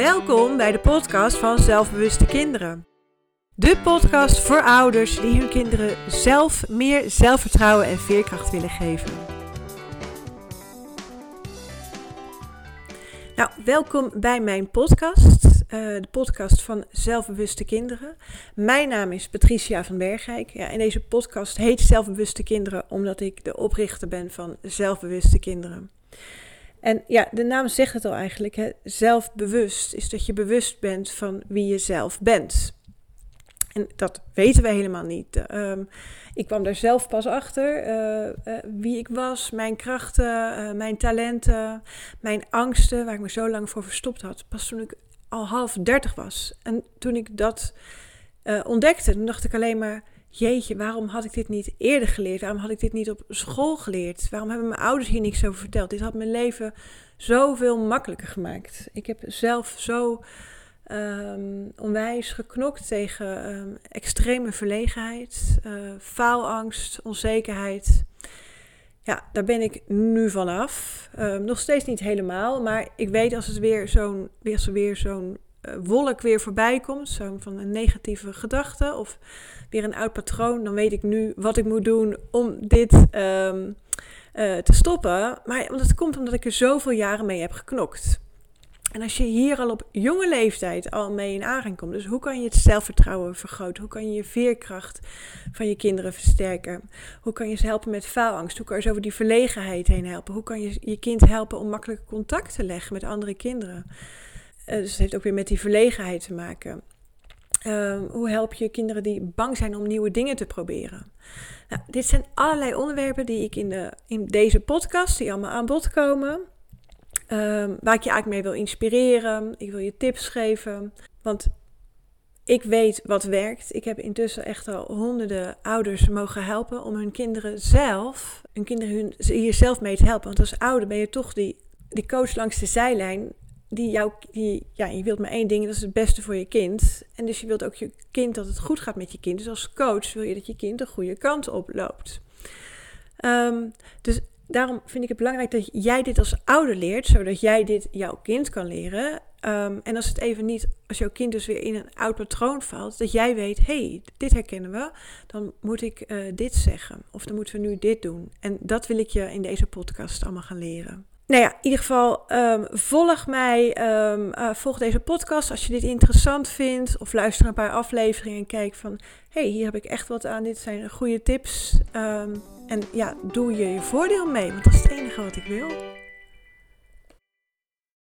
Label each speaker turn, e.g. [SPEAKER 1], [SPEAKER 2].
[SPEAKER 1] Welkom bij de podcast van Zelfbewuste Kinderen. De podcast voor ouders die hun kinderen zelf meer zelfvertrouwen en veerkracht willen geven. Nou, welkom bij mijn podcast, uh, de podcast van Zelfbewuste Kinderen. Mijn naam is Patricia van Bergijk. Ja, en deze podcast heet Zelfbewuste Kinderen omdat ik de oprichter ben van Zelfbewuste Kinderen. En ja, de naam zegt het al eigenlijk. Hè? Zelfbewust is dat je bewust bent van wie je zelf bent. En dat weten we helemaal niet. Um, ik kwam daar zelf pas achter uh, uh, wie ik was, mijn krachten, uh, mijn talenten, mijn angsten, waar ik me zo lang voor verstopt had. Pas toen ik al half dertig was. En toen ik dat ontdekte, dan dacht ik alleen maar: jeetje, waarom had ik dit niet eerder geleerd? Waarom had ik dit niet op school geleerd? Waarom hebben mijn ouders hier niks over verteld? Dit had mijn leven zoveel makkelijker gemaakt. Ik heb zelf zo um, onwijs geknokt tegen um, extreme verlegenheid, uh, faalangst, onzekerheid. Ja, daar ben ik nu vanaf. Um, nog steeds niet helemaal, maar ik weet als het weer zo'n weer, weer zo'n wolk weer voorbij komt, zo van een negatieve gedachte of weer een oud patroon, dan weet ik nu wat ik moet doen om dit um, uh, te stoppen. Maar dat komt omdat ik er zoveel jaren mee heb geknokt. En als je hier al op jonge leeftijd al mee in aanraking komt, dus hoe kan je het zelfvertrouwen vergroten? Hoe kan je je veerkracht van je kinderen versterken? Hoe kan je ze helpen met faalangst? Hoe kan je ze over die verlegenheid heen helpen? Hoe kan je je kind helpen om makkelijk contact te leggen met andere kinderen? Uh, dus het heeft ook weer met die verlegenheid te maken. Uh, hoe help je kinderen die bang zijn om nieuwe dingen te proberen? Nou, dit zijn allerlei onderwerpen die ik in, de, in deze podcast, die allemaal aan bod komen, um, waar ik je eigenlijk mee wil inspireren. Ik wil je tips geven, want ik weet wat werkt. Ik heb intussen echt al honderden ouders mogen helpen om hun kinderen zelf, hun kinderen hun, hier zelf mee te helpen. Want als ouder ben je toch die, die coach langs de zijlijn die jou, die, ja, je wilt maar één ding, dat is het beste voor je kind. En dus je wilt ook je kind dat het goed gaat met je kind. Dus als coach wil je dat je kind de goede kant op loopt. Um, dus daarom vind ik het belangrijk dat jij dit als ouder leert, zodat jij dit jouw kind kan leren. Um, en als het even niet, als jouw kind dus weer in een oud patroon valt, dat jij weet, hey, dit herkennen we, dan moet ik uh, dit zeggen. Of dan moeten we nu dit doen. En dat wil ik je in deze podcast allemaal gaan leren. Nou ja, in ieder geval um, volg mij, um, uh, volg deze podcast als je dit interessant vindt. Of luister een paar afleveringen en kijk van, hey, hier heb ik echt wat aan. Dit zijn goede tips. Um, en ja, doe je je voordeel mee, want dat is het enige wat ik wil.